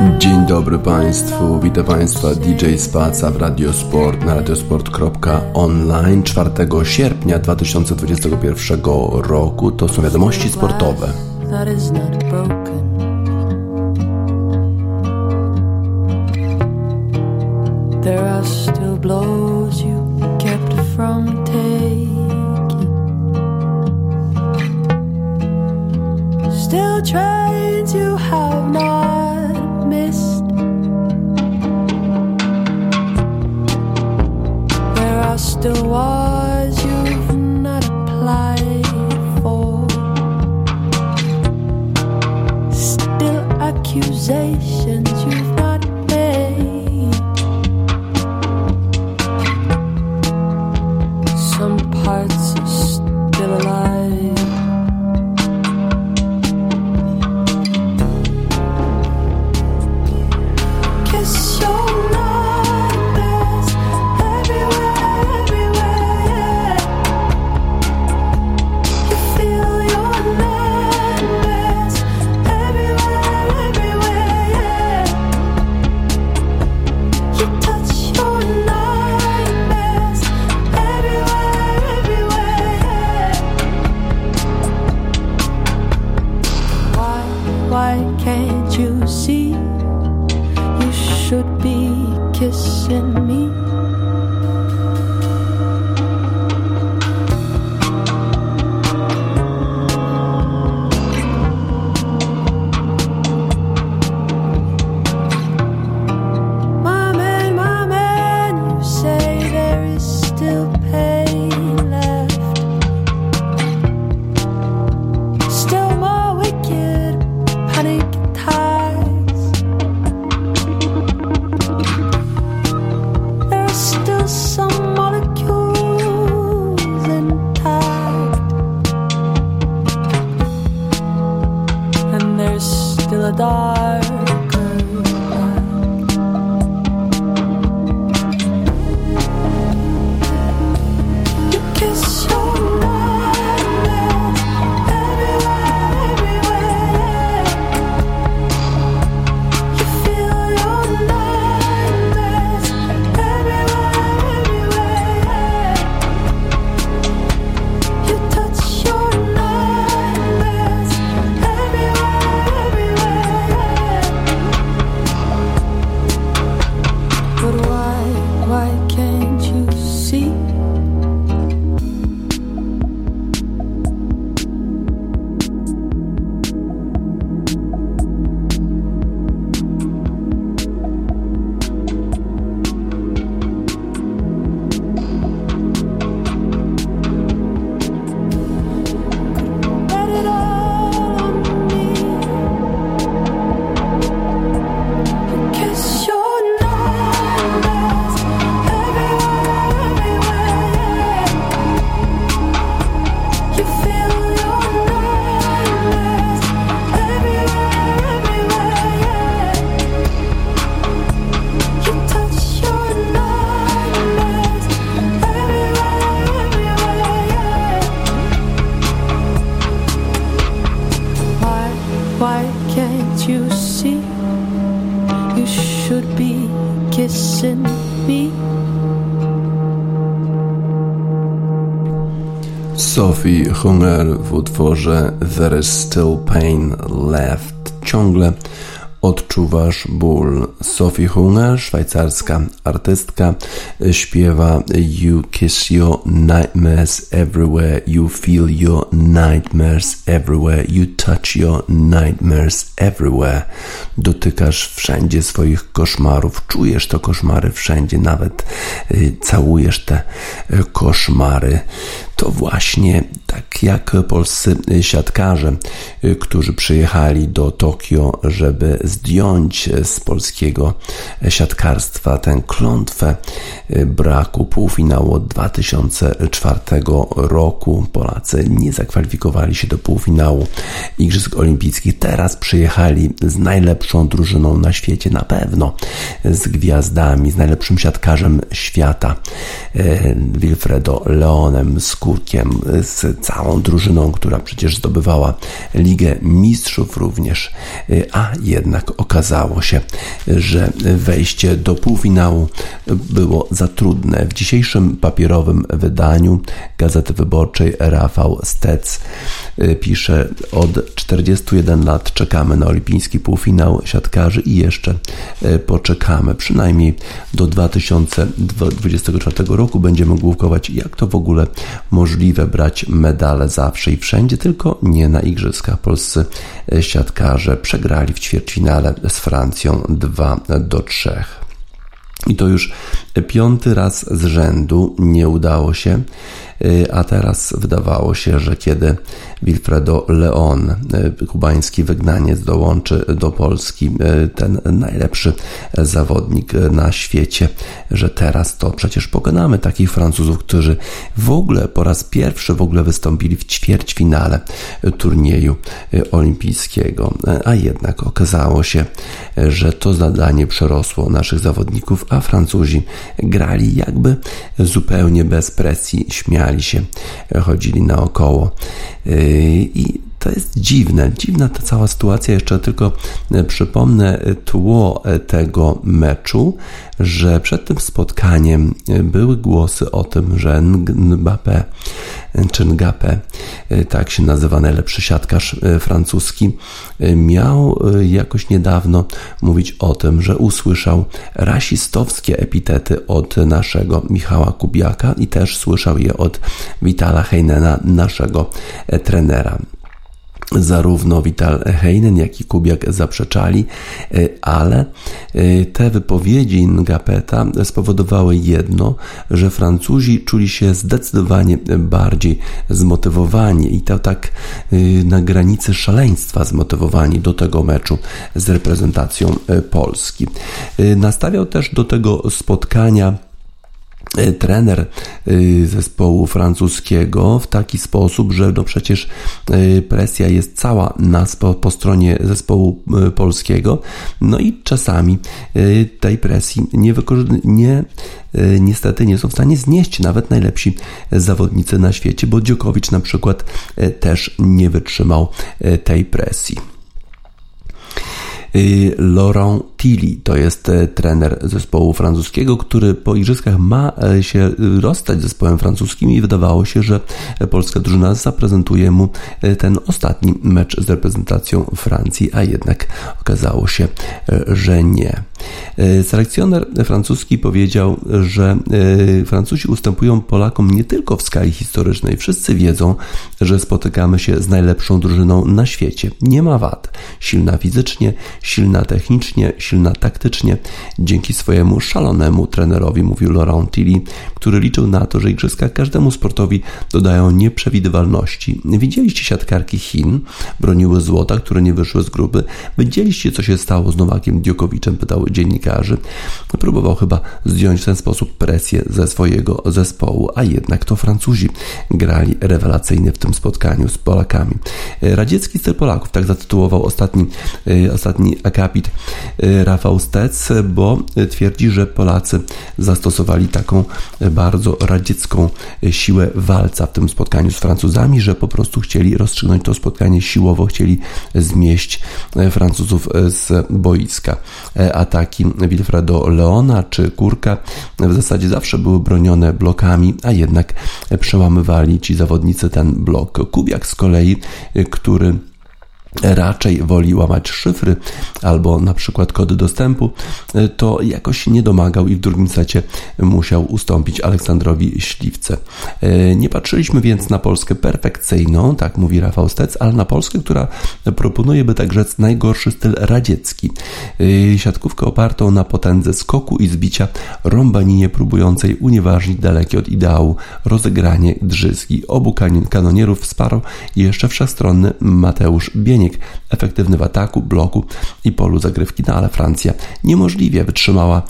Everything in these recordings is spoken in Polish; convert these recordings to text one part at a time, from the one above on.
Dzień dobry Państwu, witam Państwa DJ Spaca w Radiosport na radiosport.online 4 sierpnia 2021 roku. To są wiadomości sportowe. Sophie Hunger w utworze There is still pain left. Ciągle odczuwasz ból. Sophie Hunger, szwajcarska artystka, śpiewa You kiss your nightmares everywhere, you feel your nightmares everywhere, you touch your nightmares everywhere. Dotykasz wszędzie swoich koszmarów, czujesz to koszmary wszędzie, nawet y, całujesz te y, koszmary. To właśnie tak jak polscy siatkarze, y, którzy przyjechali do Tokio, żeby zdjąć z polskiego siatkarstwa tę klątwę y, braku półfinału od 2004 roku. Polacy nie zakwalifikowali się do półfinału Igrzysk Olimpijskich. Teraz przyjechali z najlepszą drużyną na świecie, na pewno z gwiazdami, z najlepszym siatkarzem świata, y, Wilfredo Leonem, z Kurkiem, z całą drużyną, która przecież zdobywała Ligę Mistrzów również, a jednak okazało się, że wejście do półfinału było za trudne. W dzisiejszym papierowym wydaniu Gazety Wyborczej Rafał Stec pisze od 41 lat czekamy na olimpijski półfinał siatkarzy i jeszcze poczekamy. Przynajmniej do 2024 roku będziemy główkować, jak to w ogóle możliwe brać medale zawsze i wszędzie, tylko nie na igrzyskach. Polscy siatkarze przegrali w ćwierćfinale z Francją 2 do 3. I to już piąty raz z rzędu nie udało się. Y, a teraz wydawało się, że kiedy Wilfredo Leon, y, kubański wygnaniec, dołączy do Polski, y, ten najlepszy zawodnik na świecie, że teraz to przecież pokonamy takich Francuzów, którzy w ogóle po raz pierwszy w ogóle wystąpili w ćwierćfinale turnieju olimpijskiego, a jednak okazało się, że to zadanie przerosło naszych zawodników, a Francuzi grali jakby zupełnie bez presji, śmiali się, chodzili naokoło. Yy, I to jest dziwne, dziwna ta cała sytuacja. Jeszcze tylko e, przypomnę tło e, tego meczu, że przed tym spotkaniem e, były głosy o tym, że Mbappé czy Ngapé, tak się nazywa najlepszy siatkarz francuski, miał jakoś niedawno mówić o tym, że usłyszał rasistowskie epitety od naszego Michała Kubiaka i też słyszał je od Vitala Heinena, naszego trenera zarówno Vital Heinen, jak i Kubiak zaprzeczali, e, ale e, te wypowiedzi Ngapeta spowodowały jedno, że Francuzi czuli się zdecydowanie bardziej zmotywowani i to tak e, na granicy szaleństwa zmotywowani do tego meczu z reprezentacją Polski. Nastawiał też do tego spotkania trener e, zespołu francuskiego w taki sposób, że no przecież e, presja jest cała na, po, po stronie zespołu polskiego, no i czasami tej presji nie, nie niestety nie są w stanie znieść nawet najlepsi zawodnicy na świecie, bo Dziokowicz na przykład też nie wytrzymał tej presji. Y, Laurent Tilly to jest e, trener zespołu francuskiego, który po igrzyskach ma e, się rozstać z zespołem francuskim i wydawało się, że polska drużyna zaprezentuje mu e, ten ostatni mecz z reprezentacją Francji, a jednak okazało się, że nie. Selekcjoner francuski powiedział, że Francuzi ustępują Polakom nie tylko w skali historycznej. Wszyscy wiedzą, że spotykamy się z najlepszą drużyną na świecie. Nie ma wad. Silna fizycznie, silna technicznie, silna taktycznie. Dzięki swojemu szalonemu trenerowi, mówił Laurent Tilly, który liczył na to, że igrzyska każdemu sportowi dodają nieprzewidywalności. Widzieliście siatkarki Chin, broniły złota, które nie wyszły z grupy. Widzieliście, co się stało z Nowakiem Djokoviczem, pytały dziennikarzy. Próbował chyba zdjąć w ten sposób presję ze swojego zespołu, a jednak to Francuzi grali rewelacyjnie w tym spotkaniu z Polakami. Radziecki styl Polaków, tak zatytułował ostatni, e, ostatni akapit y, Rafał Stec, bo twierdzi, że Polacy zastosowali taką bardzo radziecką siłę walca w tym spotkaniu z Francuzami, że po prostu chcieli rozstrzygnąć to spotkanie siłowo, chcieli zmieść Francuzów z boiska. Ataki Wilfredo Leona czy Kurka w zasadzie zawsze były bronione blokami, a jednak przełamywali ci zawodnicy ten blok. Kubiak z kolei, który raczej woli łamać szyfry albo na przykład kody dostępu, to jakoś nie domagał i w drugim secie musiał ustąpić Aleksandrowi Śliwce. E, nie patrzyliśmy więc na Polskę perfekcyjną, tak mówi Rafał Stec, ale na Polskę, która proponuje, by tak rzec, najgorszy styl radziecki. E, siatkówkę opartą na potędze skoku i zbicia, rąbaninie próbującej unieważnić dalekie od ideału rozegranie drzyzgi. Obu kanonierów wsparł jeszcze wszechstronny Mateusz Bień efektywny w ataku, bloku i polu zagrywki, no ale Francja niemożliwie wytrzymała.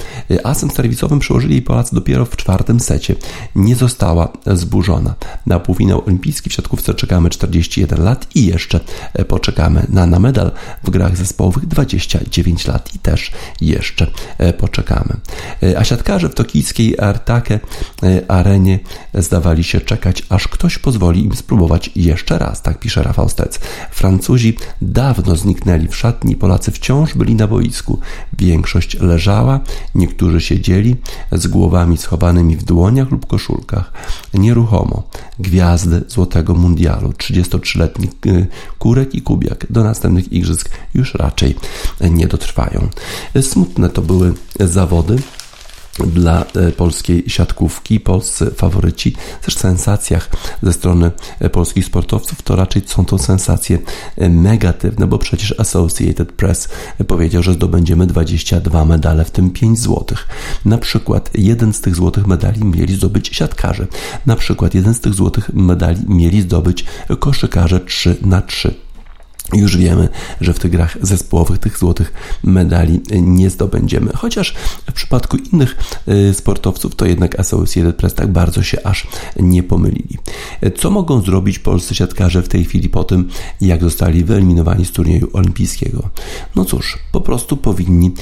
Asem serwisowym przyłożyli jej Polacy dopiero w czwartym secie. Nie została zburzona. Na półfinał olimpijski w siatkówce czekamy 41 lat i jeszcze poczekamy na, na medal w grach zespołowych 29 lat i też jeszcze poczekamy. A siatkarze w tokijskiej Artake arenie zdawali się czekać, aż ktoś pozwoli im spróbować jeszcze raz, tak pisze Rafał Stec. Francuzi dawno zniknęli w szatni, Polacy wciąż byli na boisku. Większość leżała, niektórzy siedzieli z głowami schowanymi w dłoniach lub koszulkach. Nieruchomo. Gwiazdy Złotego Mundialu, 33-letni y, Kurek i Kubiak do następnych igrzysk już raczej nie dotrwają. Smutne to były zawody dla e, polskiej siatkówki. Polscy faworyci też sensacjach ze strony e, polskich sportowców to raczej są to sensacje e, negatywne, bo przecież Associated Press powiedział, że zdobędziemy 22 medale, w tym 5 złotych. Na przykład jeden z tych złotych medali mieli zdobyć siatkarze. Na przykład jeden z tych złotych medali mieli zdobyć koszykarze 3 na 3 już wiemy, że w tych grach zespołowych tych złotych medali nie zdobędziemy. Chociaż w przypadku innych y, sportowców to jednak Associated Press tak bardzo się aż nie pomylili. Co mogą zrobić polscy siatkarze w tej chwili po tym, jak zostali wyeliminowani z turnieju olimpijskiego? No cóż, po prostu powinni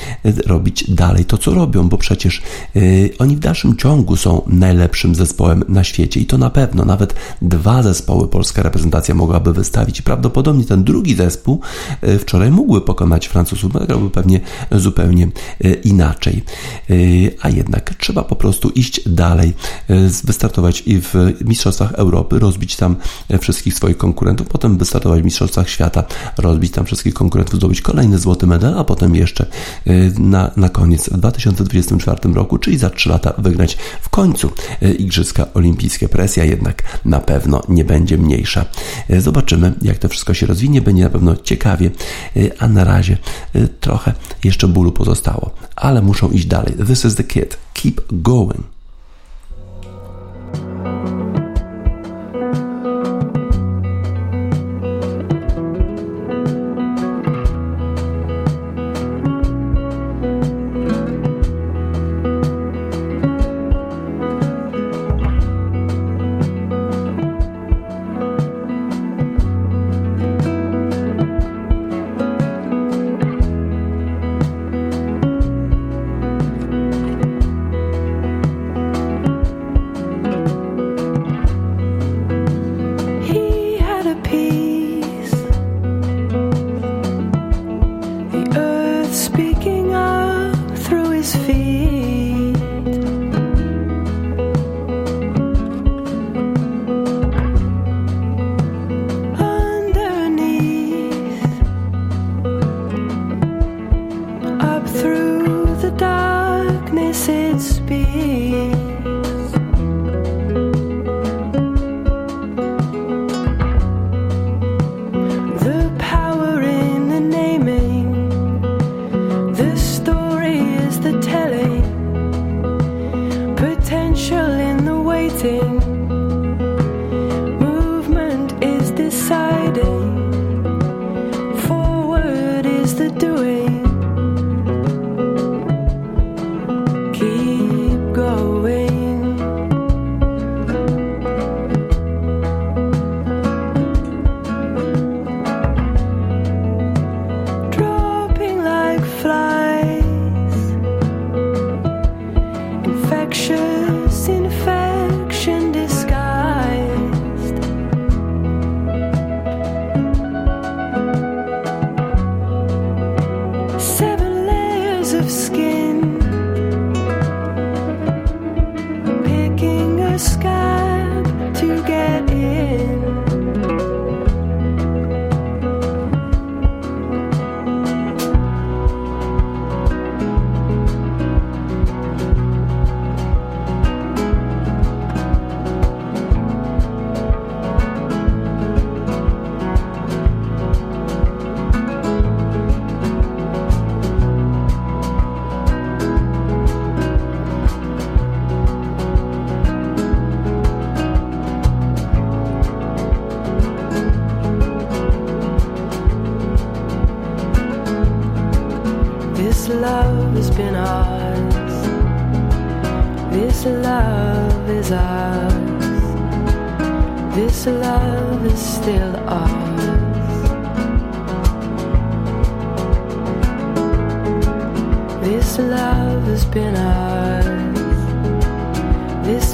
robić dalej to, co robią, bo przecież yy, oni w dalszym ciągu są najlepszym zespołem na świecie i to na pewno nawet dwa zespoły polska reprezentacja mogłaby wystawić. Prawdopodobnie ten drugi zespół e, wczoraj mógłby pokonać Francuzów, zagrałby pewnie zupełnie e, inaczej. E, a jednak trzeba po prostu iść dalej, wystartować i w Mistrzostwach Europy, rozbić tam wszystkich swoich konkurentów, potem wystartować w Mistrzostwach Świata, rozbić tam wszystkich konkurentów, zdobyć kolejny złoty medal, a potem jeszcze na, na koniec w 2024 roku, czyli za 3 lata wygrać w końcu Igrzyska Olimpijskie. Presja jednak na pewno nie będzie mniejsza. Zobaczymy, jak to wszystko się rozwinie. Będzie na pewno ciekawie, y, a na razie y, trochę jeszcze bólu pozostało, ale muszą iść dalej. This is the kid. Keep going.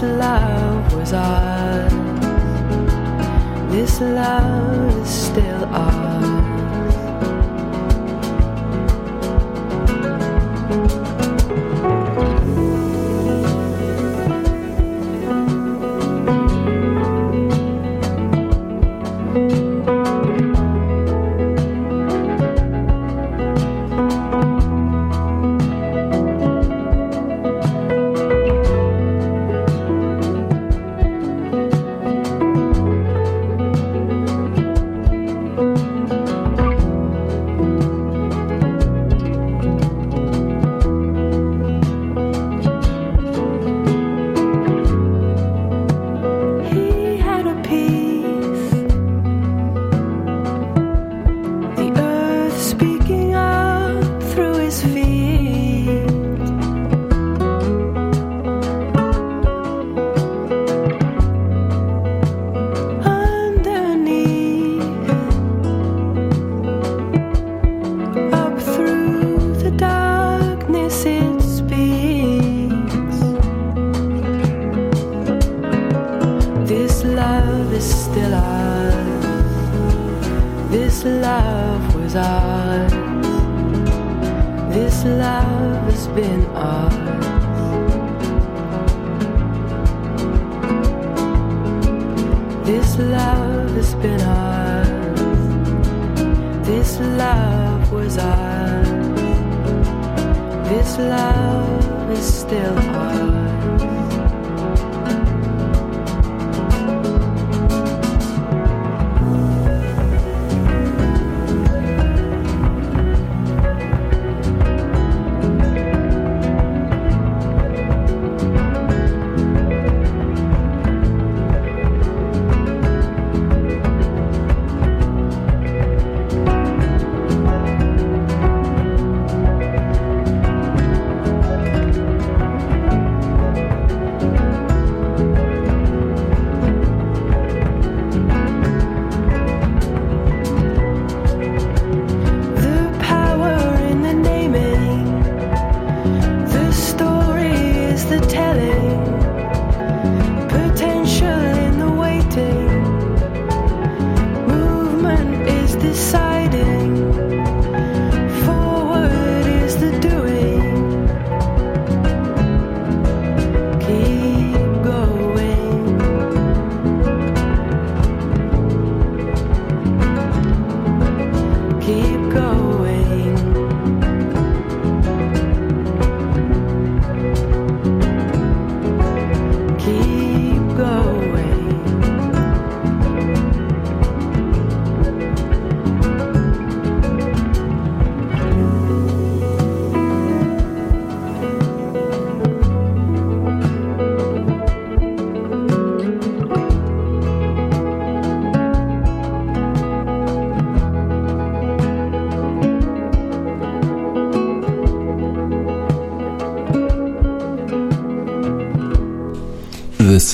Love was ours. This love is still ours.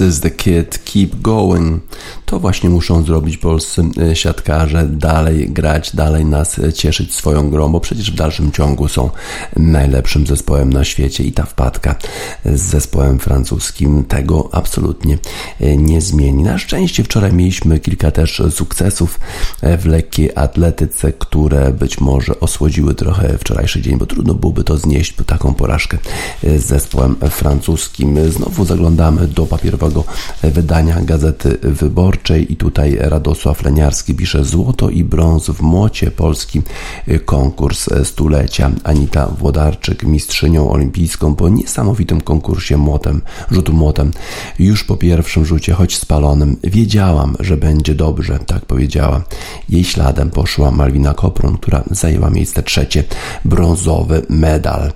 This is the Kid, Keep Going. Właśnie muszą zrobić polscy e, siatkarze, dalej grać, dalej nas e, cieszyć swoją grą, bo przecież w dalszym ciągu są najlepszym zespołem na świecie i ta wpadka z zespołem francuskim tego absolutnie e, nie zmieni. Na szczęście wczoraj mieliśmy kilka też sukcesów w lekkiej atletyce, które być może osłodziły trochę wczorajszy dzień, bo trudno byłoby to znieść po taką porażkę z zespołem francuskim. Znowu zaglądamy do papierowego wydania Gazety Wyborczej i tutaj Radosław Leniarski pisze złoto i brąz w młocie polski konkurs stulecia. Anita Włodarczyk mistrzynią olimpijską po niesamowitym konkursie młotem, rzutu młotem. Już po pierwszym rzucie, choć spalonym, wiedziałam, że będzie dobrze, tak powiedziała. Jej śladem poszła Malwina Kopron, która zajęła miejsce trzecie, brązowy medal.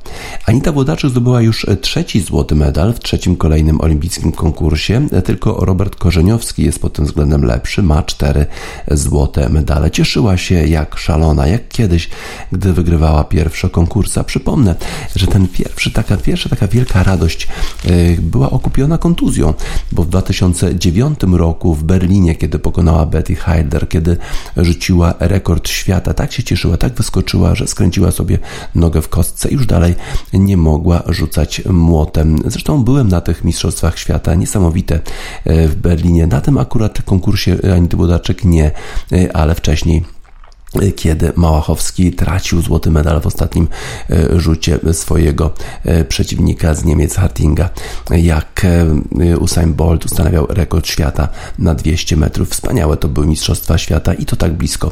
Anita Włodarczyk zdobyła już trzeci złoty medal w trzecim kolejnym olimpijskim konkursie, tylko Robert Korzeniowski jest pod tym względem względem lepszy, ma cztery złote medale. Cieszyła się jak szalona, jak kiedyś, gdy wygrywała pierwsze konkursa. Przypomnę, że ten pierwszy, taka, pierwsza taka wielka radość y, była okupiona kontuzją, bo w 2009 roku w Berlinie, kiedy pokonała Betty Heider, kiedy rzuciła rekord świata, tak się cieszyła, tak wyskoczyła, że skręciła sobie nogę w kostce i już dalej nie mogła rzucać młotem. Zresztą byłem na tych mistrzostwach świata, niesamowite e, w Berlinie. Na tym akurat konkursie Anity Budaczek nie, e, ale wcześniej kiedy Małachowski tracił złoty medal w ostatnim e, rzucie swojego e, przeciwnika z Niemiec Hartinga, jak e, Usain Bolt ustanawiał rekord świata na 200 metrów. Wspaniałe to były Mistrzostwa Świata i to tak blisko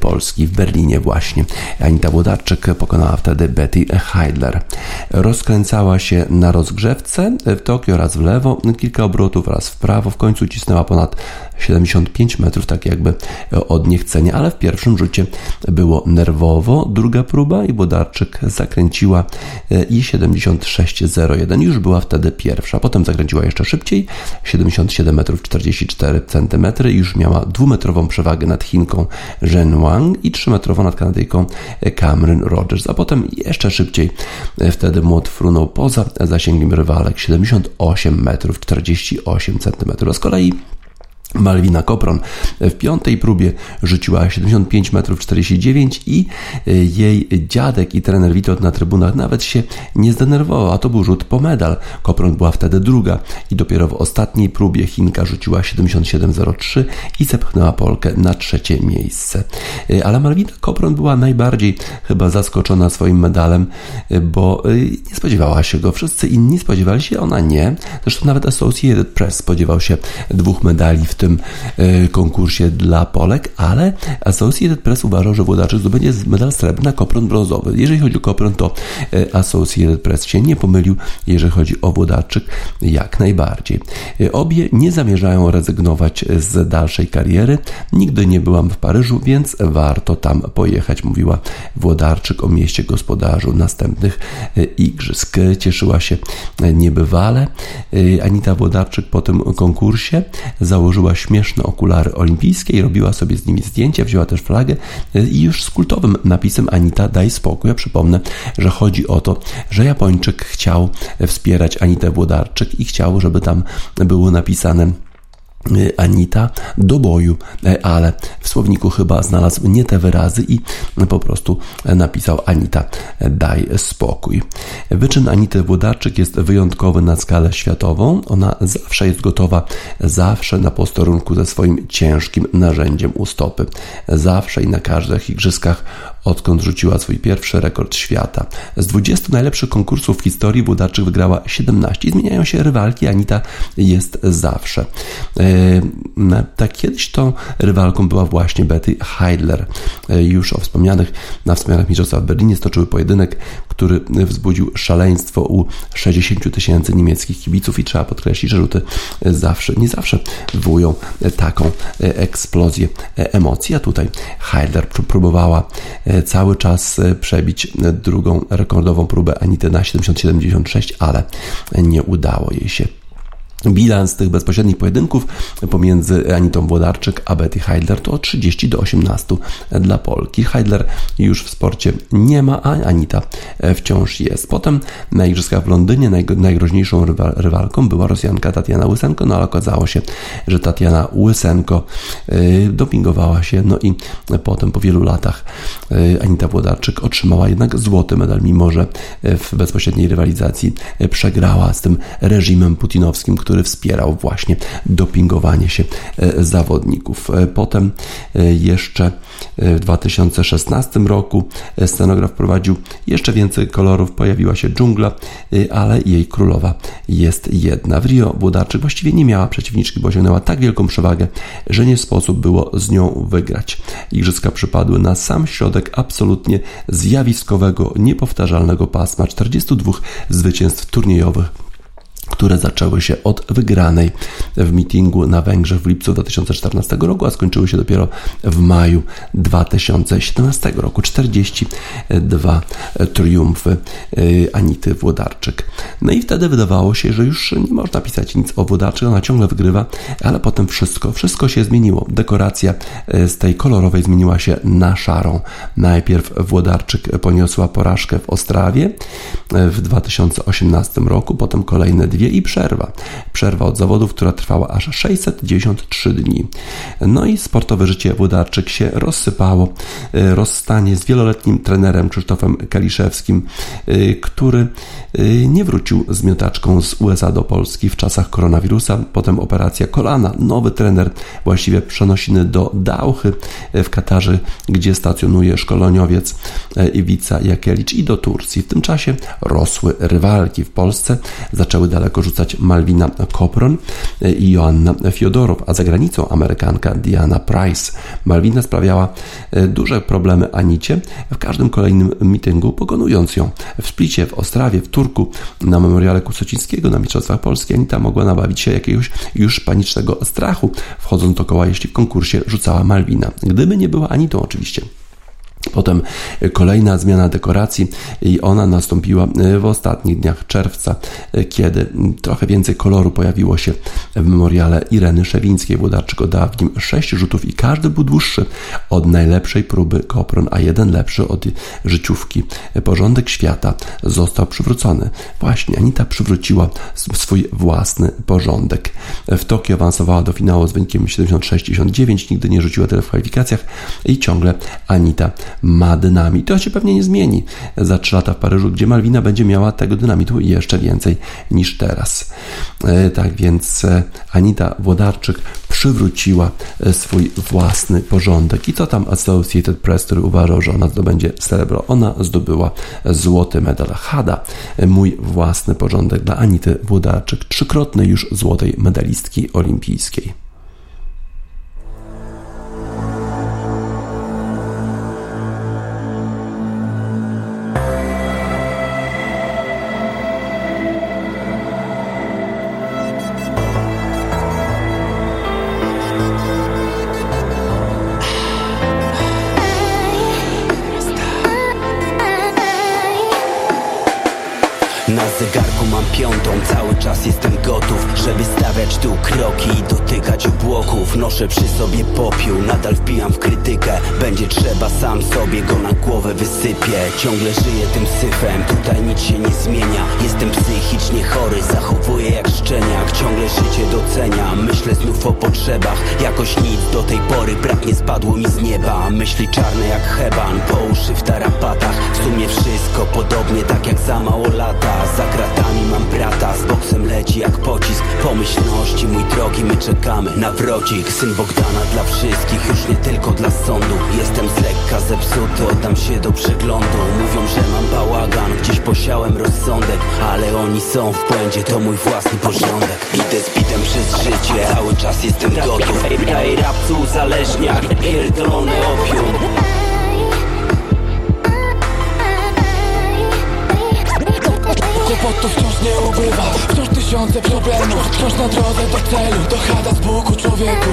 Polski, w Berlinie właśnie. Anita Włodarczyk pokonała wtedy Betty Heidler. Rozkręcała się na rozgrzewce w Tokio raz w lewo, kilka obrotów raz w prawo, w końcu cisnęła ponad 75 metrów, tak jakby od niechcenia, ale w pierwszym rzucie było nerwowo. Druga próba i Bodarczyk zakręciła e, i 76,01 już była wtedy pierwsza. Potem zakręciła jeszcze szybciej, 77 metrów 44 centymetry już miała dwumetrową przewagę nad Chinką Zhen Wang i trzymetrową nad Kanadyjką Cameron Rogers, a potem jeszcze szybciej. E, wtedy młot frunął poza zasięgiem rywalek 78 metrów 48 centymetrów. A z kolei Malwina Kopron w piątej próbie rzuciła 75 metrów 49 i e, jej dziadek i trener Witot na trybunach nawet się nie zdenerwował, a to był rzut po medal. Kopron była wtedy druga i dopiero w ostatniej próbie Chinka rzuciła 77,03 i zepchnęła Polkę na trzecie miejsce. E, ale Malwina Kopron była najbardziej chyba zaskoczona swoim medalem, e, bo nie spodziewała się go. Wszyscy inni spodziewali się, ona nie. Zresztą nawet Associated Press spodziewał się dwóch medali w tym e, konkursie dla Polek, ale Associated Press uważał, że Włodarczyk zdobędzie medal srebrny, a Kopron brązowy. Jeżeli chodzi o Kopron, to e, Associated Press się nie pomylił, jeżeli chodzi o Włodarczyk, jak najbardziej. E, obie nie zamierzają rezygnować z dalszej kariery. Nigdy nie byłam w Paryżu, więc warto tam pojechać, mówiła Włodarczyk o mieście gospodarzu następnych igrzysk. Cieszyła się niebywale. Anita Włodarczyk po tym konkursie założyła śmieszne okulary olimpijskie i robiła sobie z nimi zdjęcia, wzięła też flagę e, i już z kultowym napisem Anita daj spokój. Ja przypomnę, że chodzi o to, że Japończyk chciał wspierać Anitę Włodarczyk i chciał, żeby tam było napisane Anita do boju, e, ale w słowniku chyba znalazł nie te wyrazy i po prostu napisał Anita daj spokój. Wyczyn Anity Włodarczyk jest wyjątkowy na skalę światową. Ona zawsze jest gotowa, zawsze na posterunku ze swoim ciężkim narzędziem u stopy. Zawsze i na każdych igrzyskach odkąd rzuciła swój pierwszy rekord świata. Z 20 najlepszych konkursów w historii Włodarczyk wygrała 17. Zmieniają się rywalki, Anita jest zawsze. E, tak kiedyś tą rywalką była właśnie Betty Heidler. E, już o wspomnianych na wspomnianych mistrzostwach w Berlinie stoczyły pojedynek, który wzbudził szaleństwo u 60 tysięcy niemieckich kibiców i trzeba podkreślić, że rzuty zawsze, nie zawsze wywołują taką eksplozję emocji, a tutaj Heidler próbowała cały czas przebić drugą rekordową próbę Anity na 70-76, ale nie udało jej się. Bilans tych bezpośrednich pojedynków pomiędzy Anitą Włodarczyk a Betty Heidler to 30 do 18 dla Polki. Heidler już w sporcie nie ma, a Anita wciąż jest. Potem na Igrzyskach w Londynie najgroźniejszą rywalką była Rosjanka Tatiana Łysenko, no ale okazało się, że Tatiana Łysenko y, dopingowała się, no i potem po wielu latach y, Anita Włodarczyk otrzymała jednak złoty medal, mimo że w bezpośredniej rywalizacji przegrała z tym reżimem putinowskim, który wspierał właśnie dopingowanie się e, zawodników. E, potem e, jeszcze w 2016 roku scenograf prowadził jeszcze więcej kolorów, pojawiła się dżungla, ale jej królowa jest jedna. W Rio Włodarczyk właściwie nie miała przeciwniczki, bo osiągnęła tak wielką przewagę, że nie sposób było z nią wygrać. Igrzyska przypadły na sam środek absolutnie zjawiskowego, niepowtarzalnego pasma 42 zwycięstw turniejowych które zaczęły się od wygranej w mitingu na Węgrzech w lipcu 2014 roku, a skończyły się dopiero w maju 2017 roku. 42 triumfy y, Anity Włodarczyk. No i wtedy wydawało się, że już nie można pisać nic o Włodarczyk, ona ciągle wygrywa, ale potem wszystko, wszystko się zmieniło. Dekoracja y, z tej kolorowej zmieniła się na szarą. Najpierw Włodarczyk poniosła porażkę w Ostrawie y, w 2018 roku, potem kolejne i przerwa. Przerwa od zawodów, która trwała aż 693 dni. No i sportowe życie Włodarczyk się rozsypało. E, rozstanie z wieloletnim trenerem Krzysztofem Kaliszewskim, e, który e, nie wrócił z miotaczką z USA do Polski w czasach koronawirusa. Potem operacja kolana. Nowy trener właściwie przenosiny do Dauchy w Katarze, gdzie stacjonuje szkoleniowiec Iwica Jakielicz i do Turcji. W tym czasie rosły rywalki w Polsce. Zaczęły daleko daleko rzucać Malwina Kopron i Joanna Fiodorow, a za granicą Amerykanka Diana Price. Malwina sprawiała e, duże problemy Anicie w każdym kolejnym mityngu, pokonując ją. W Splicie, w Ostrawie, w Turku, na memoriale Kusocińskiego, na Mistrzostwach Polski Anita mogła nabawić się jakiegoś już panicznego strachu, wchodząc do koła, jeśli w konkursie rzucała Malwina. Gdyby nie była Anitą oczywiście. Potem kolejna zmiana dekoracji i ona nastąpiła w ostatnich dniach czerwca, kiedy trochę więcej koloru pojawiło się w memoriale Ireny Szewińskiej. Włodarczyk oddała w nim sześć rzutów i każdy był dłuższy od najlepszej próby Kopron, a jeden lepszy od życiówki. Porządek świata został przywrócony. Właśnie Anita przywróciła swój własny porządek. W Tokio awansowała do finału z wynikiem 76-69, nigdy nie rzuciła tyle w kwalifikacjach i ciągle Anita ma dynamit. To się pewnie nie zmieni za 3 lata w Paryżu, gdzie Malwina będzie miała tego dynamitu jeszcze więcej niż teraz. E, tak więc e, Anita Włodarczyk przywróciła e, swój własny porządek. I co tam Associated Press, który uważał, że ona zdobędzie srebro, ona zdobyła złoty medal. Hada, mój własny porządek dla Anity Włodarczyk, trzykrotnej już złotej medalistki olimpijskiej. Noszę przy sobie popiół, nadal wpijam w krytykę. Będzie trzeba, sam sobie go na głowę wysypię. Ciągle żyję tym syfem, tutaj nic się nie zmienia. Jestem psychicznie chory, zachowuję jak szczeniak. Ciągle życie doceniam, myślę znów o potrzebach. Jakoś nic do tej pory brak nie spadło mi z nieba. Myśli czarne jak heban, po uszy w tarapatach. W sumie wszystko podobnie, tak jak za mało lata. Za kratami mam brata, z boksem leci jak pocisk. Pomyślności, mój drogi, my czekamy na Syn Bogdana dla wszystkich, już nie tylko dla sądu. Jestem z lekka zepsuty, oddam się do przeglądu. Mówią, że mam bałagan, gdzieś posiałem rozsądek Ale oni są w błędzie, to mój własny porządek. Idę z bitem przez życie, cały czas jestem gotów. Daj rapcu uzależniak, pierdolony opium Kłopotów wciąż nie ubywa. Wciąż tysiące problemów Wciąż na drodze do celu. Dochada z Bogu człowieku.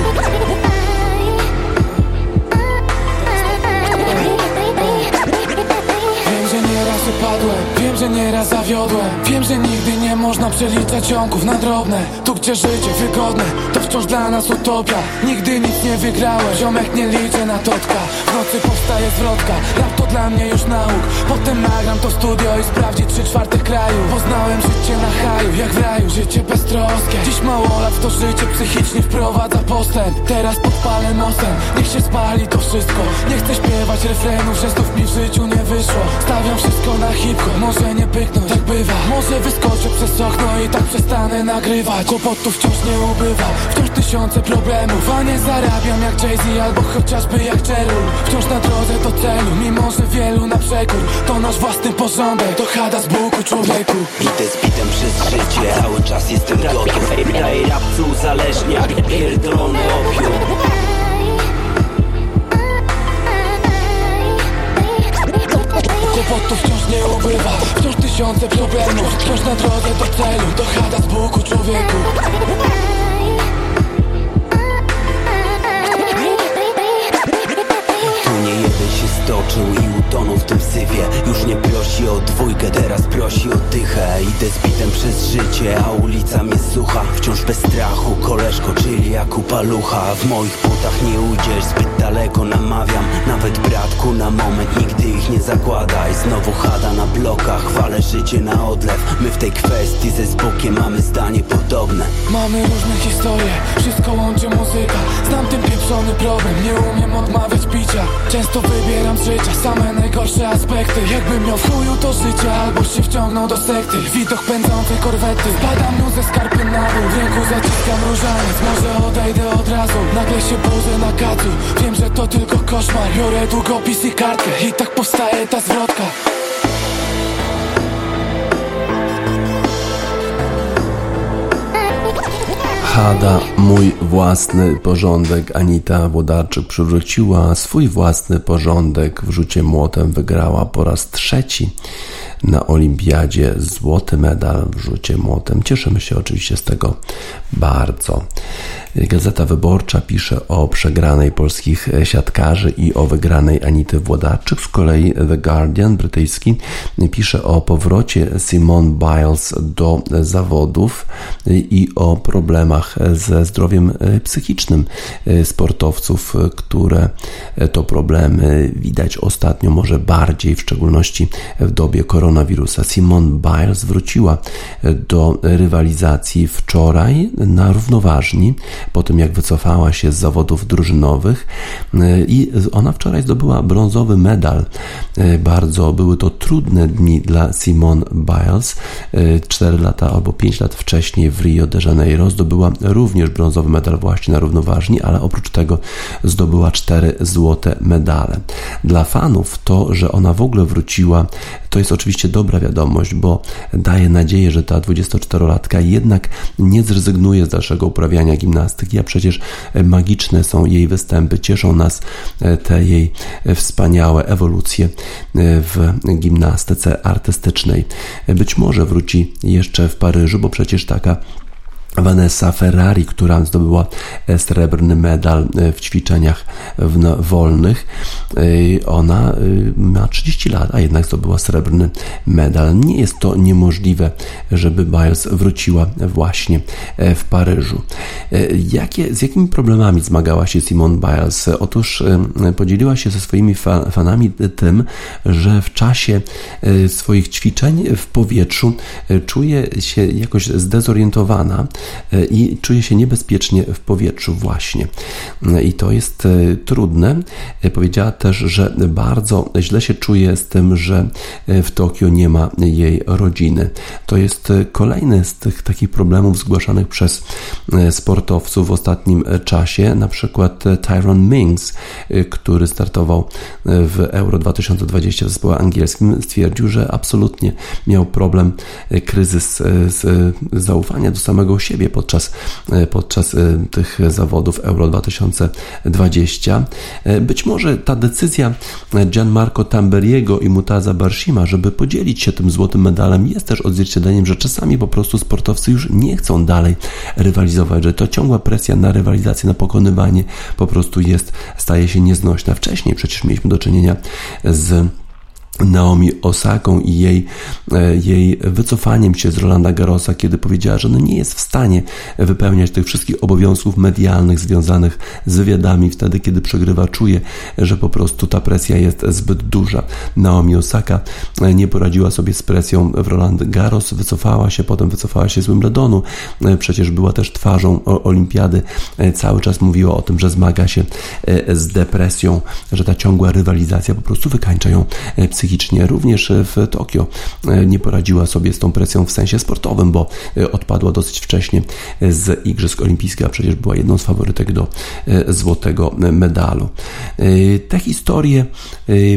Wiem, że nieraz wypadłem Wiem, że nieraz zawiodłem. Wiem, że nigdy nie można przeliczać ciągów na drobne. Tu gdzie życie wygodne To wciąż dla nas utopia. Nigdy nic nie wygrałem Ziomek nie liczę na totka. W nocy powstaje zwrotka Rap to dla mnie już nauk. Potem nagram to studio i sprawdzi trzy czwartych kraju. Poznałem życie na haju Jak w raju, życie beztroskie. Dziś mało lat to życie psychicznie wprowadza postęp. Teraz podpalę mostem Niech się spali to wszystko. Nie chcę śpiewać refrenów Że znów mi w życiu nie wyszło. Stawiam wszystko na hip-hop Może nie pyknąć, tak bywa. Może wyskoczę przez okno i tak przestanę nagrywać. Kłopotów wciąż nie ubywa. Wciąż tysiące problemów A nie zarabiam jak Jay-Z albo chociażby jak Cheryl. Wciąż na drodze do celu Mimo, że wielu na przekór. To nasz własny porządek To chada z Buku człowieku. Idę z bitem przez życie Cały czas jestem gotów Daj rapcu uzależniak Pierdolony opium. Kłopotów wciąż nie ubywa Wciąż tysiące problemów. Wciąż na drodze do celu Dochada z Bogu człowieku stoczył i utonął w tym syfie. Już nie prosi o dwójkę, teraz prosi o dychę. Idę z bitem przez życie, a ulica mnie sucha Wciąż bez strachu, koleżko, czyli jak upalucha W moich butach nie ujdziesz, zbyt daleko namawiam. Nawet bratku na moment, nigdy ich nie zakładaj. Znowu chada na blokach, chwalę życie na odlew. My w tej kwestii ze Zbukiem mamy zdanie podobne. Mamy różne historie, wszystko łączy muzyka. Znam ten pieprzony problem, nie umiem odmawiać picia. Często wybieram z życia Same najgorsze aspekty. Jakbym miał w chuju to życie Albo się wciągnął do sekty. Widok pędzącej korwety Spadam mu ze skarpy na dół. W ręku zaciskam różaniec Może odejdę od razu. Nagle się budzę na kacu Wiem, że to tylko koszmar Biorę długopis i kartkę I tak powstaje ta zwrotka Hada, mój własny porządek. Anita Włodarczyk przywróciła swój własny porządek. W rzucie młotem wygrała po raz trzeci na olimpiadzie złoty medal w rzucie młotem. Cieszymy się oczywiście z tego bardzo. Gazeta Wyborcza pisze o przegranej polskich siatkarzy i o wygranej Anity Włodarczyk. Z kolei The Guardian brytyjski pisze o powrocie Simone Biles do zawodów i o problemach ze zdrowiem psychicznym sportowców, które to problemy widać ostatnio, może bardziej w szczególności w dobie koronawirusa. Simone Biles wróciła do rywalizacji wczoraj na równoważni po tym jak wycofała się z zawodów drużynowych i ona wczoraj zdobyła brązowy medal. Bardzo były to trudne dni dla Simone Biles. 4 lata albo 5 lat wcześniej w Rio de Janeiro zdobyła również brązowy medal właśnie na równoważni, ale oprócz tego zdobyła cztery złote medale. Dla fanów to, że ona w ogóle wróciła, to jest oczywiście dobra wiadomość, bo daje nadzieję, że ta 24-latka jednak nie zrezygnuje z dalszego uprawiania gimnastyki, a przecież magiczne są jej występy, cieszą nas e, te jej wspaniałe ewolucje e, w gimnastyce artystycznej. Być może wróci jeszcze w Paryżu, bo przecież taka Vanessa Ferrari, która zdobyła e, srebrny medal e, w ćwiczeniach wolnych. E, ona ma 30 lat, a jednak zdobyła srebrny medal. Nie jest to niemożliwe, żeby Biles wróciła właśnie w Paryżu. Jakie, z jakimi problemami zmagała się Simone Biles? Otóż podzieliła się ze swoimi fanami tym, że w czasie swoich ćwiczeń w powietrzu czuje się jakoś zdezorientowana i czuje się niebezpiecznie w powietrzu właśnie. I to jest e, trudne. E, powiedziała też, że bardzo źle się czuje z tym, że e, w Tokio nie ma jej rodziny. To jest kolejny z tych takich problemów zgłaszanych przez sportowców w ostatnim czasie. Na przykład Tyron Mings, który startował w Euro 2020 w zespole angielskim, stwierdził, że absolutnie miał problem, kryzys zaufania do samego siebie siebie podczas, e, podczas e, tych zawodów Euro 2020. E, być może ta decyzja Gianmarco Tamberiego i Mutaza Barshima, żeby podzielić się tym złotym medalem, jest też odzwierciedleniem, że czasami po prostu sportowcy już nie chcą dalej rywalizować, że to ciągła presja na rywalizację, na pokonywanie po prostu jest, staje się nieznośna. Wcześniej przecież mieliśmy do czynienia z Naomi Osaką i jej, e, jej wycofaniem się z Rolanda Garrosa, kiedy powiedziała, że no nie jest w stanie wypełniać tych wszystkich obowiązków medialnych związanych z wywiadami wtedy, kiedy przegrywa, czuje, że po prostu ta presja jest zbyt duża. Naomi Osaka e, nie poradziła sobie z presją w Roland Garros, wycofała się, potem wycofała się z Wimbledonu, e, przecież była też twarzą olimpiady, cały czas mówiła o tym, że zmaga się z depresją, że ta ciągła rywalizacja po prostu wykańcza ją psychicznie psychicznie. Również w Tokio e, nie poradziła sobie z tą presją w sensie sportowym, bo e, odpadła dosyć wcześnie z Igrzysk Olimpijskich, a przecież była jedną z faworytek do e, złotego medalu. Te historie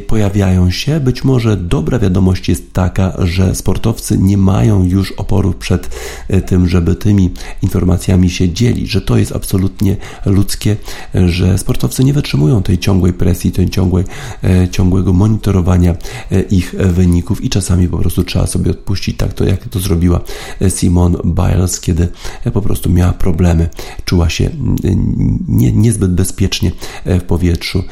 pojawiają się. Być może dobra wiadomość jest taka, że sportowcy nie mają już oporu przed tym, żeby tymi informacjami się dzielić, że to jest absolutnie ludzkie, że sportowcy nie wytrzymują tej ciągłej presji, tej ciągłej, ciągłego monitorowania e, ich wyników i czasami po prostu trzeba sobie odpuścić, tak to jak to zrobiła Simone Biles, kiedy po prostu miała problemy, czuła się nie, niezbyt bezpiecznie w powietrzu,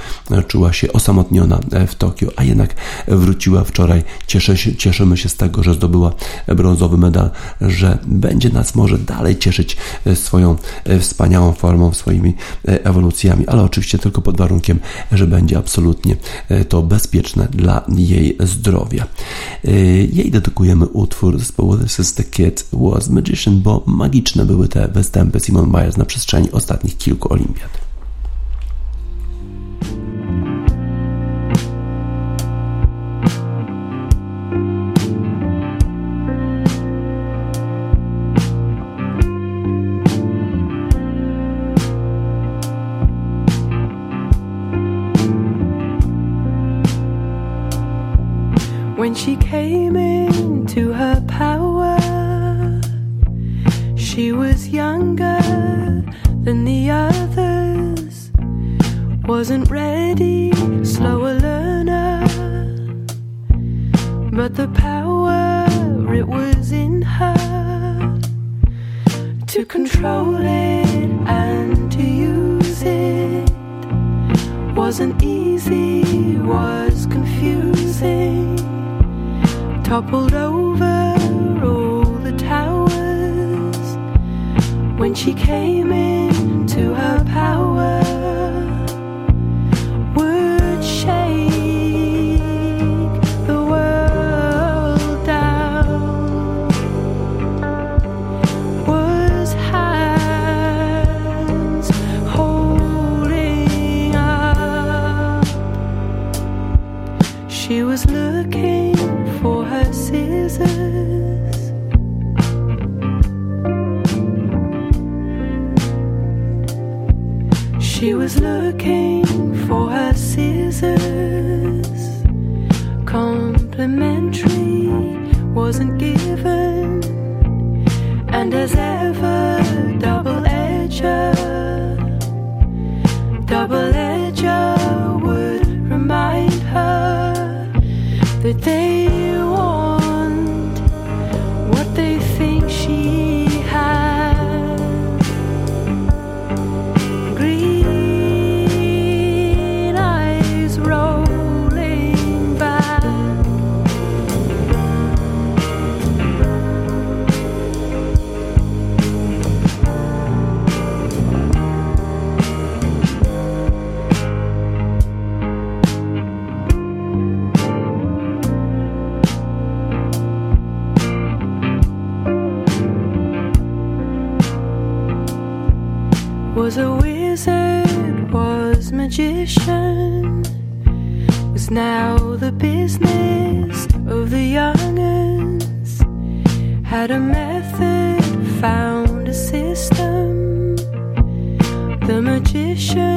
czuła się osamotniona w Tokio, a jednak wróciła wczoraj. Cieszę się, cieszymy się z tego, że zdobyła brązowy medal, że będzie nas może dalej cieszyć swoją wspaniałą formą, swoimi ewolucjami, ale oczywiście tylko pod warunkiem, że będzie absolutnie e, to bezpieczne dla jej zdrowia. E, jej dedykujemy utwór zespołu This is the Kid Was Magician, bo magiczne były te występy Simon Biles na przestrzeni ostatnich kilku olimpiad. Her power, she was younger than the others, wasn't ready, slower learner. But the power, it was in her to control it and to use it. Wasn't easy, was confusing toppled over when she came into her power. Complimentary wasn't given, and as ever, magician, was now the business of the young'uns. Had a method, found a system. The magician,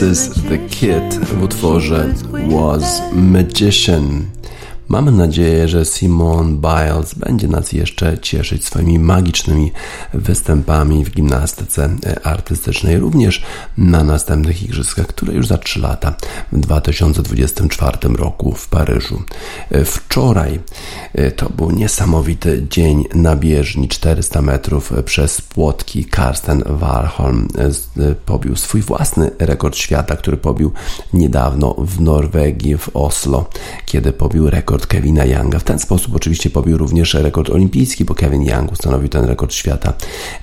This is the Kid w utworze Was Magician. Mamy nadzieję, że Simone Biles będzie nas jeszcze cieszyć swoimi magicznymi występami w gimnastyce artystycznej, również na następnych igrzyskach, które już za 3 lata w 2024 roku w Paryżu. Wczoraj to był niesamowity dzień na bieżni 400 metrów przez płotki. Karsten Warholm pobił swój własny rekord świata, który pobił niedawno w Norwegii, w Oslo, kiedy pobił rekord Kevina Younga. W ten sposób oczywiście pobił również rekord olimpijski, bo Kevin Young ustanowił ten rekord świata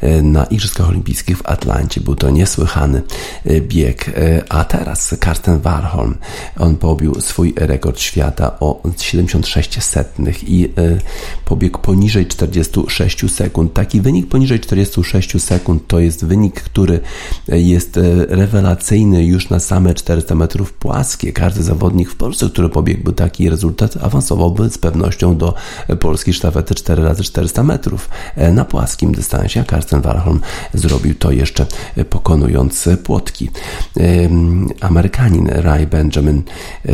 e, na Igrzyskach Olimpijskich w Atlancie. Był to niesłychany e, bieg. E, a teraz Karsten Warholm, on pobił swój rekord świata o 76 setnych i pobiegł poniżej 46 sekund. Taki wynik poniżej 46 sekund to jest wynik, który jest rewelacyjny już na same 400 metrów płaskie. Każdy zawodnik w Polsce, który pobiegłby taki rezultat, awansowałby z pewnością do polskiej sztafety 4x400 metrów na płaskim dystansie, a Karsten Warholm zrobił to jeszcze pokonując płotki. Amerykanin Ray Benjamin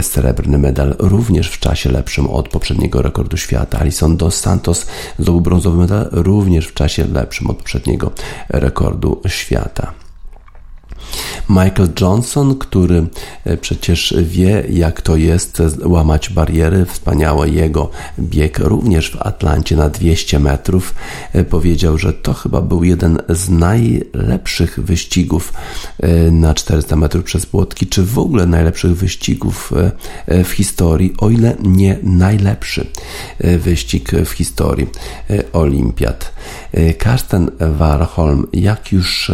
srebrny medal również w czasie lepszym od poprzedniego rekordu świata. Alison Dos Santos zdobył brązowy medal również w czasie lepszym od poprzedniego rekordu świata. Michael Johnson, który e, przecież wie, jak to jest łamać bariery, wspaniały jego bieg również w Atlancie na 200 metrów, e, powiedział, że to chyba był jeden z najlepszych wyścigów e, na 400 metrów przez płotki, czy w ogóle najlepszych wyścigów w historii, o ile nie najlepszy wyścig w historii olimpiad. Karsten Warholm, jak już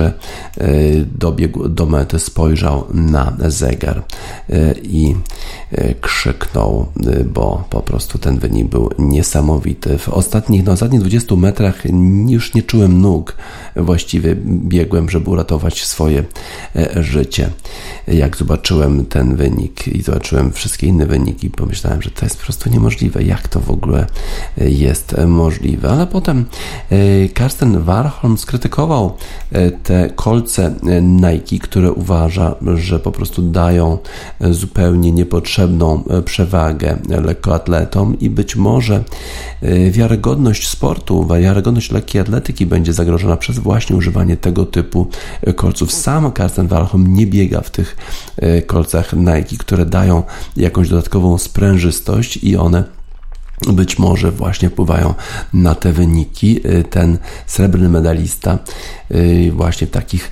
dobiegł do mety, spojrzał na zegar e, i e, krzyknął, e, bo po prostu ten wynik był niesamowity. W ostatnich, na ostatnich 20 metrach już nie czułem nóg. Właściwie biegłem, żeby uratować swoje życie. Jak zobaczyłem ten wynik i zobaczyłem wszystkie inne wyniki, pomyślałem, że to jest po prostu niemożliwe. Jak to w ogóle jest możliwe? Ale potem Karsten Warholm skrytykował te kolce Nike, które uważa, że po prostu dają zupełnie niepotrzebną przewagę lekkoatletom i być może e, wiarygodność sportu, wiarygodność lekkiej atletyki będzie zagrożona przez właśnie używanie tego typu kolców. Sam Karsten Walholm nie biega w tych e, kolcach Nike, które dają jakąś dodatkową sprężystość i one być może właśnie wpływają na te wyniki. Ten srebrny medalista właśnie w takich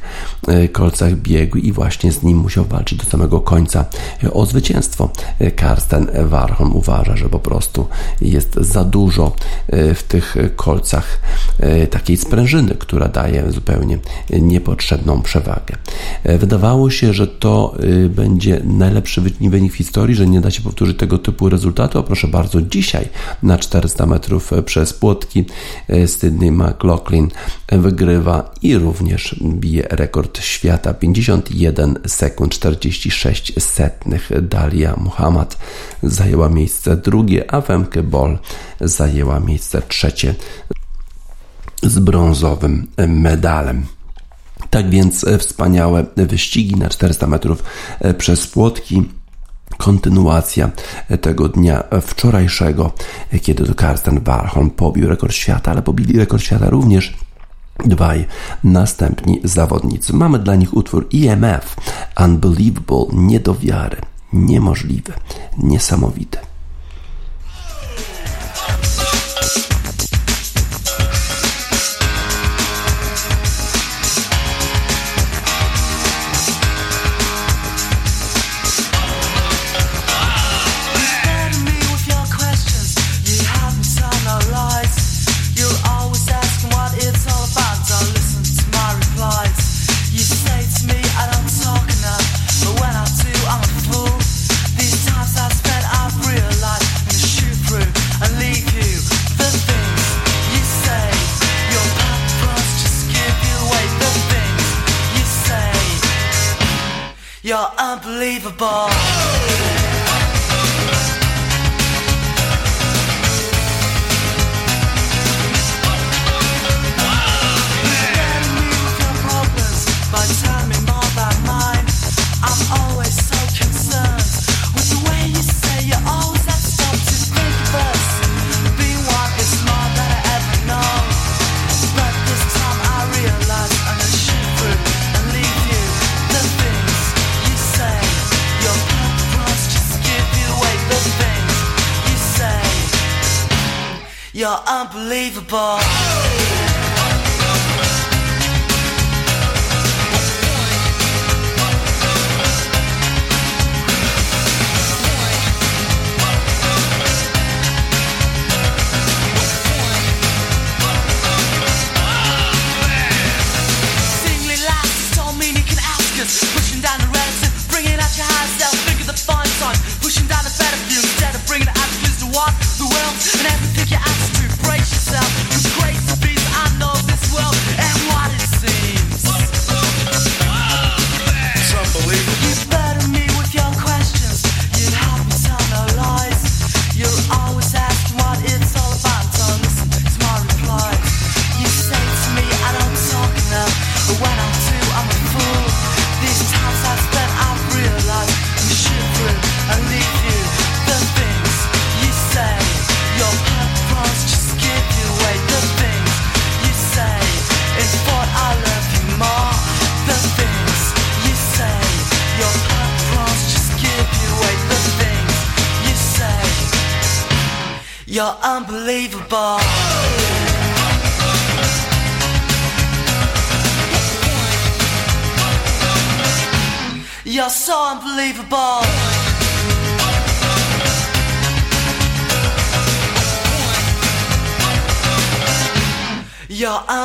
kolcach biegł i właśnie z nim musiał walczyć do samego końca o zwycięstwo. Karsten Warholm uważa, że po prostu jest za dużo w tych kolcach takiej sprężyny, która daje zupełnie niepotrzebną przewagę. Wydawało się, że to będzie najlepszy wynik w historii, że nie da się powtórzyć tego typu rezultatu, a proszę bardzo, dzisiaj na 400 metrów przez płotki. Sydney McLaughlin wygrywa i również bije rekord świata 51 sekund 46 setnych. Dalia Muhammad zajęła miejsce drugie, a Femke Ball zajęła miejsce trzecie z brązowym medalem. Tak więc wspaniałe wyścigi na 400 metrów przez płotki kontynuacja tego dnia wczorajszego, kiedy to Karsten Warholm pobił rekord świata, ale pobili rekord świata również dwaj następni zawodnicy. Mamy dla nich utwór EMF, Unbelievable, nie do wiary,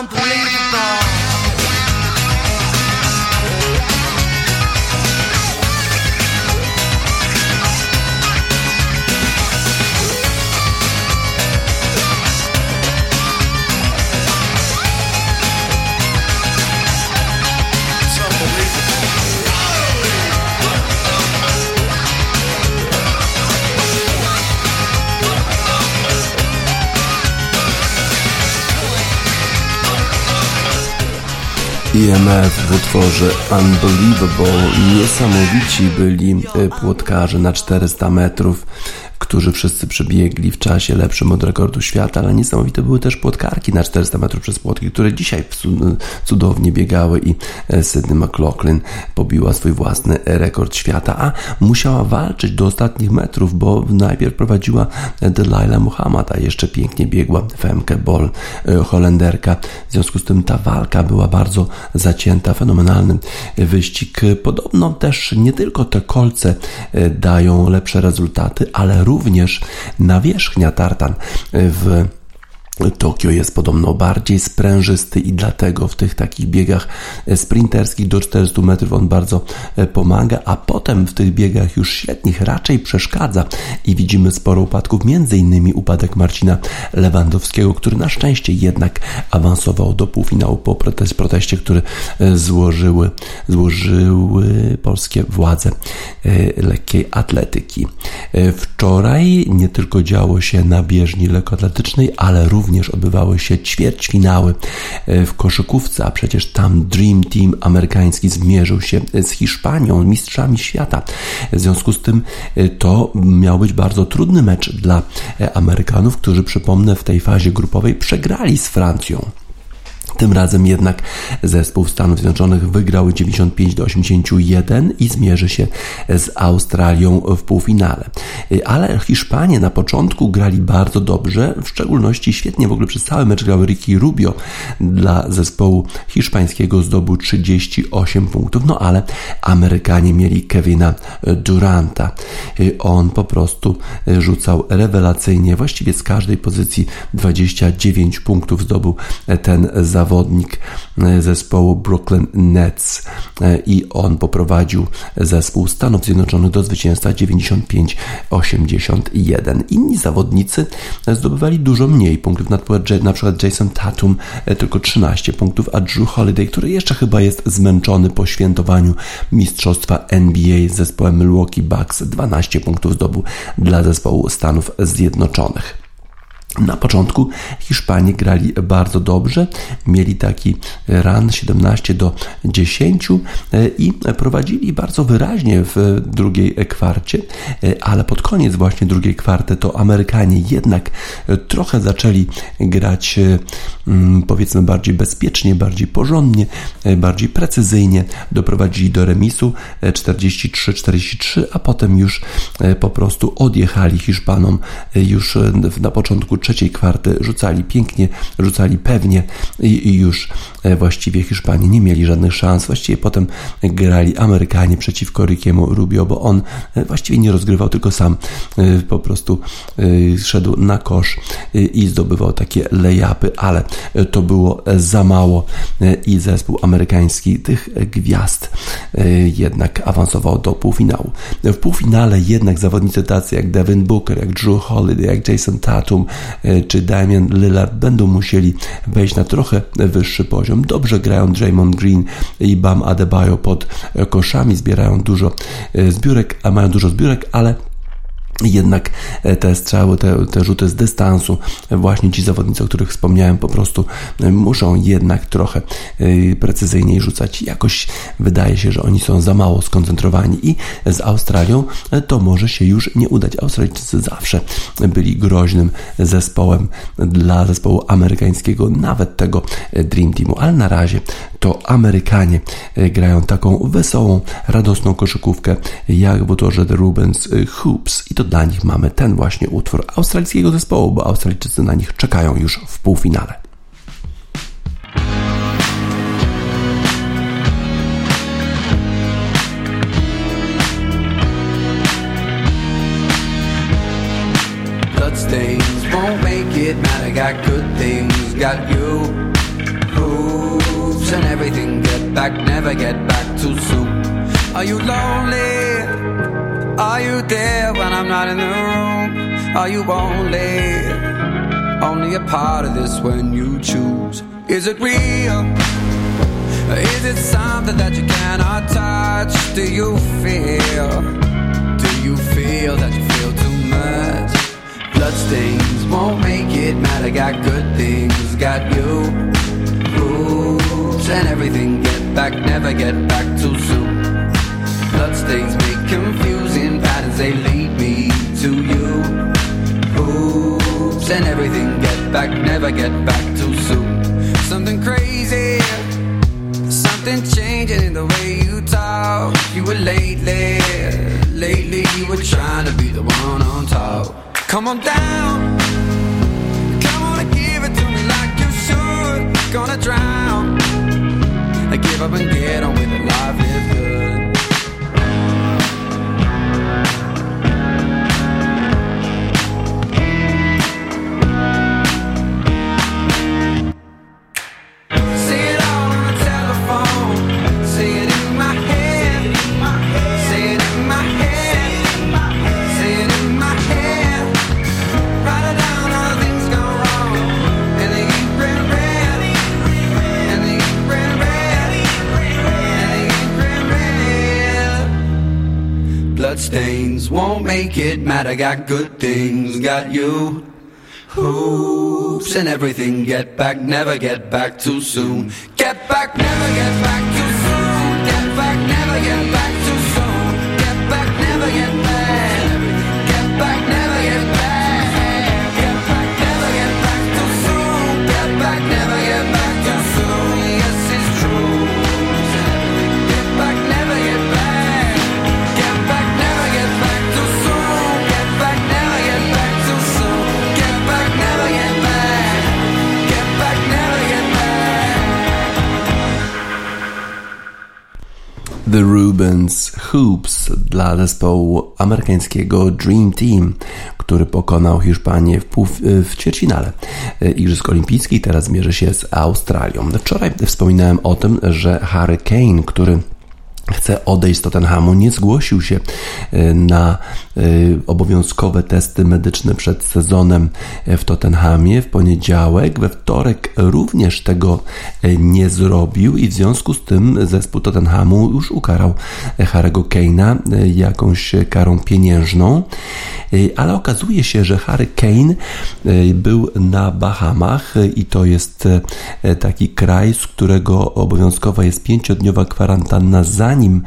unbelievable. IMF w utworze Unbelievable. Niesamowici byli e, płotkarze na 400 metrów, którzy wszyscy przebiegli w czasie lepszym od rekordu świata, ale niesamowite były też płotkarki na 400 metrów przez płotki, które dzisiaj cu- cudownie biegały i e, Sydney McLaughlin pobiła swój własny rekord świata, a musiała walczyć do ostatnich metrów, bo najpierw prowadziła Delilah Muhammad, a jeszcze pięknie biegła Femke Bol, e, Holenderka. W związku z tym ta walka była bardzo zacięta, fenomenalny wyścig. Podobno też nie tylko te kolce e, dają lepsze rezultaty, ale również nawierzchnia tartan w Tokio jest podobno bardziej sprężysty i dlatego w tych takich biegach sprinterskich do 400 metrów on bardzo e, pomaga, a potem w tych biegach już średnich raczej przeszkadza i widzimy sporo upadków, między innymi upadek Marcina Lewandowskiego, który na szczęście jednak awansował do półfinału po proteście, który e, złożyły, złożyły polskie władze e, lekkiej atletyki. Wczoraj nie tylko działo się na bieżni lekkoatletycznej, ale również odbywały się ćwierćfinały w koszykówce, a przecież tam Dream Team amerykański zmierzył się z Hiszpanią, mistrzami świata. W związku z tym to miał być bardzo trudny mecz dla Amerykanów, którzy przypomnę w tej fazie grupowej przegrali z Francją. Tym razem jednak zespół Stanów Zjednoczonych wygrał 95 do 81 i zmierzy się z Australią w półfinale. Ale Hiszpanie na początku grali bardzo dobrze, w szczególności świetnie w ogóle przez cały mecz grał Ricky Rubio dla zespołu hiszpańskiego zdobył 38 punktów, no ale Amerykanie mieli Kevina Duranta. On po prostu rzucał rewelacyjnie, właściwie z każdej pozycji 29 punktów zdobył ten zawodnik zawodnik zespołu Brooklyn Nets i on poprowadził zespół Stanów Zjednoczonych do zwycięstwa 95-81. Inni zawodnicy zdobywali dużo mniej punktów, na przykład Jason Tatum tylko 13 punktów, a Drew Holiday, który jeszcze chyba jest zmęczony po świętowaniu mistrzostwa NBA z zespołem Milwaukee Bucks 12 punktów zdobył dla zespołu Stanów Zjednoczonych. Na początku Hiszpanie grali bardzo dobrze, mieli taki run 17 do 10 i prowadzili bardzo wyraźnie w drugiej kwarcie, ale pod koniec właśnie drugiej kwarty to Amerykanie jednak trochę zaczęli grać powiedzmy bardziej bezpiecznie, bardziej porządnie, bardziej precyzyjnie, doprowadzili do remisu 43-43, a potem już po prostu odjechali Hiszpanom już na początku trzeciej kwarty rzucali pięknie, rzucali pewnie i, i już e, właściwie Hiszpanie nie mieli żadnych szans. Właściwie potem grali Amerykanie przeciwko Rickiemu Rubio, bo on e, właściwie nie rozgrywał, tylko sam e, po prostu szedł na kosz i zdobywał takie lejapy, ale to było za mało i zespół amerykański tych gwiazd jednak awansował do półfinału. W półfinale jednak zawodnicy tacy jak Devin Booker, jak Drew Holiday, jak Jason Tatum czy Damian Lillard będą musieli wejść na trochę wyższy poziom. Dobrze grają Draymond Green i Bam Adebayo pod koszami, zbierają dużo e, zbiórek, a mają dużo zbiórek, ale jednak e, te strzały, te, te rzuty z dystansu, e, właśnie ci zawodnicy, o których wspomniałem, po prostu e, muszą jednak trochę precyzyjniej rzucać. Jakoś wydaje się, że oni są za mało skoncentrowani i z Australią to może się już nie udać. Australijczycy zawsze byli groźnym zespołem dla zespołu amerykańskiego, nawet tego Dream Teamu, ale na razie to Amerykanie grają taką wesołą, radosną koszykówkę jak w utworze The Rubens Hoops i to dla nich mamy ten właśnie utwór australijskiego zespołu, bo Australijczycy na nich czekają już w półfinale. Are you lonely? Are you there when I'm not in the room? Are you only, only a part of this when you choose? Is it real? Is it something that you cannot touch? Do you feel? Do you feel that you feel too much? Bloodstains won't make it matter. Got good things, got you. Rules and everything. Get back, never get back too soon. Bloodstains make confusing patterns, they lead me to you. Hoops and everything, get back, never get back too soon. Something crazy, something changing in the way you talk. You were lately, lately you were trying to be the one on top. Come on down, come on and give it to me like you should. Gonna drown. I give up and get on with it, life is good. Thank you bloodstains won't make it matter. Got good things, got you. Hoops and everything. Get back, never get back too soon. Get back, never get back too soon. Get back, never get back The Rubens Hoops dla zespołu amerykańskiego Dream Team, który pokonał Hiszpanię w, pół, w ćwierćfinale Igrzysk Olimpijskich, teraz mierzy się z Australią. Wczoraj wspominałem o tym, że Harry Kane, który chce odejść z Tottenhamu, nie zgłosił się e, na e, obowiązkowe testy medyczne przed sezonem w Tottenhamie w poniedziałek. We wtorek również tego e, nie zrobił i w związku z tym zespół Tottenhamu już ukarał Harry'ego Kane'a jakąś karą pieniężną. Ale okazuje się, że Harry Kane był na Bahamach i to jest taki kraj, z którego obowiązkowa jest pięciodniowa kwarantanna zanim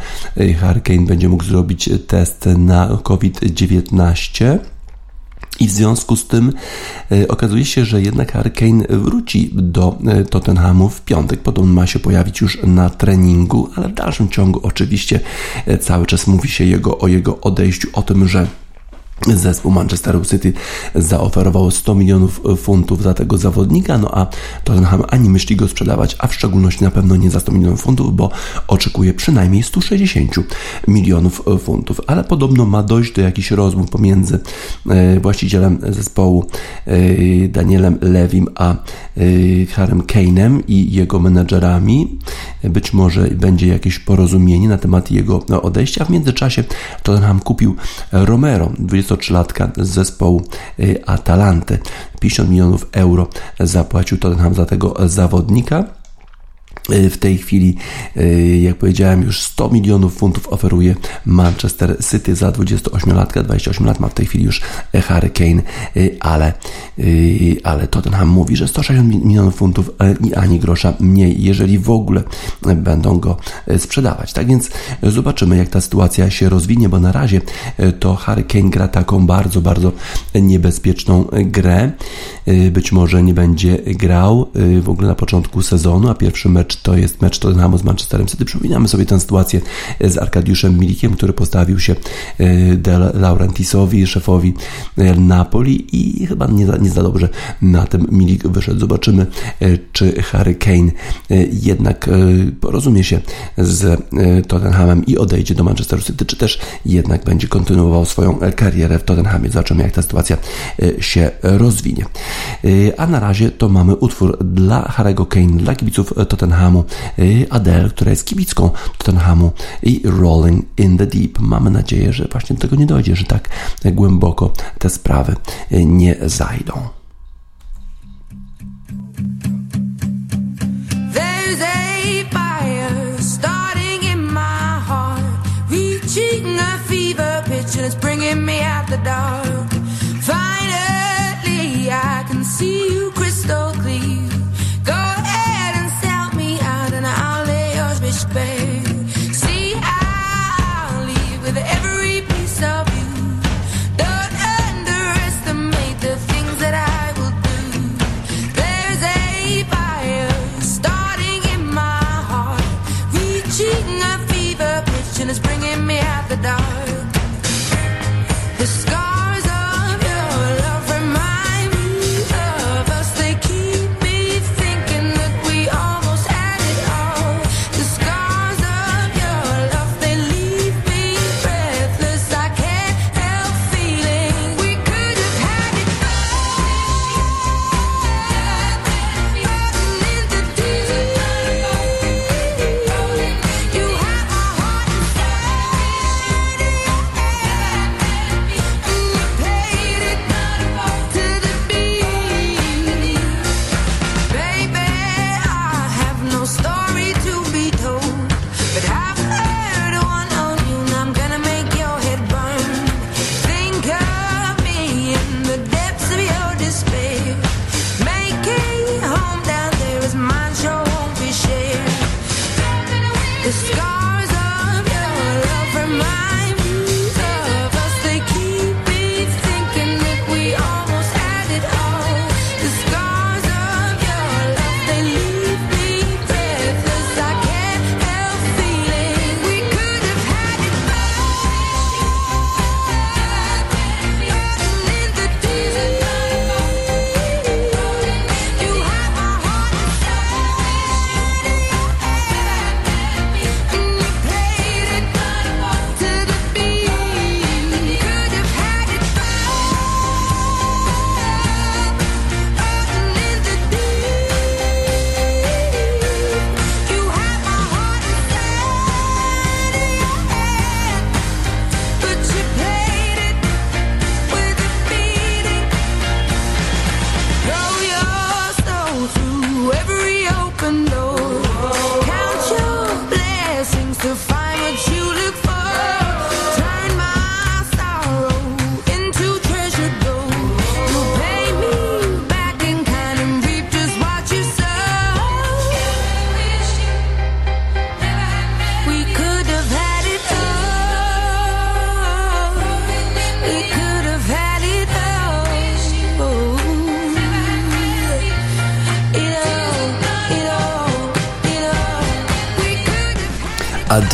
Hurricane będzie mógł zrobić test na COVID-19. I w związku z tym e, okazuje się, że jednak Hurricane wróci do e, Tottenhamu w piątek. Podobno ma się pojawić już na treningu, ale w dalszym ciągu oczywiście cały czas mówi się jego, o jego odejściu, o tym, że Zespół Manchesteru City zaoferował 100 milionów funtów za tego zawodnika, no a Tottenham ani myśli go sprzedawać, a w szczególności na pewno nie za 100 milionów funtów, bo oczekuje przynajmniej 160 milionów funtów. Ale podobno ma dojść do jakichś rozmów pomiędzy e, właścicielem zespołu e, Danielem Lewim a e, Harem Kane'em i jego menedżerami. Być może będzie jakieś porozumienie na temat jego odejścia. W międzyczasie Tottenham kupił Romero, 23-latka z zespołu Atalanty. 50 milionów euro zapłacił Tottenham za tego zawodnika. Y, w tej chwili, y, jak powiedziałem, już 100 milionów funtów oferuje Manchester City za 28-latka. 28 lat ma w tej chwili już Harry Kane, y, ale, ale Tottenham mówi, że 160 milionów funtów i ani grosza mniej, jeżeli w ogóle będą go sprzedawać. Tak więc zobaczymy, jak ta sytuacja się rozwinie, bo na razie to Harry Kane gra taką bardzo, bardzo niebezpieczną grę. Być może nie będzie grał w ogóle na początku sezonu, a pierwszy mecz to jest mecz Tottenhamu z Manchesterem City. Przypominamy sobie tę sytuację z Arkadiuszem Milikiem, który postawił się e, De Laurentisowi, szefowi e, Napoli i chyba nie za, nie za dobrze na tym Milik wyszedł. Zobaczymy, e, czy Harry Kane jednak porozumie się z Tottenhamem i odejdzie do Manchesteru City, czy też jednak będzie kontynuował swoją karierę w Tottenhamie. Zobaczymy, jak ta sytuacja się rozwinie. A na razie to mamy utwór dla Harry'ego Kane, dla kibiców Tottenhamu Tottenhamu, y, Adele, która jest kibicką Tottenhamu i Rolling in the Deep. Mamy nadzieję, że właśnie do tego nie dojdzie, że tak głęboko te sprawy y, nie zajdą. Bringing me out the dark.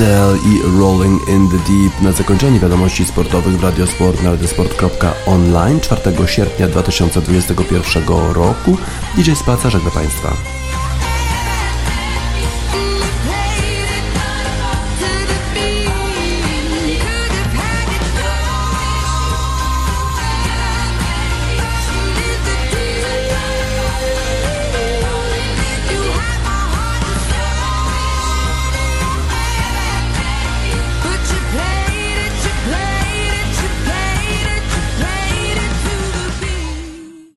Adele i Rolling in the Deep. Na zakończenie wiadomości sportowych w Radiosport na radiosport.online 4 sierpnia 2021 roku. DJ Spaca żegna Państwa.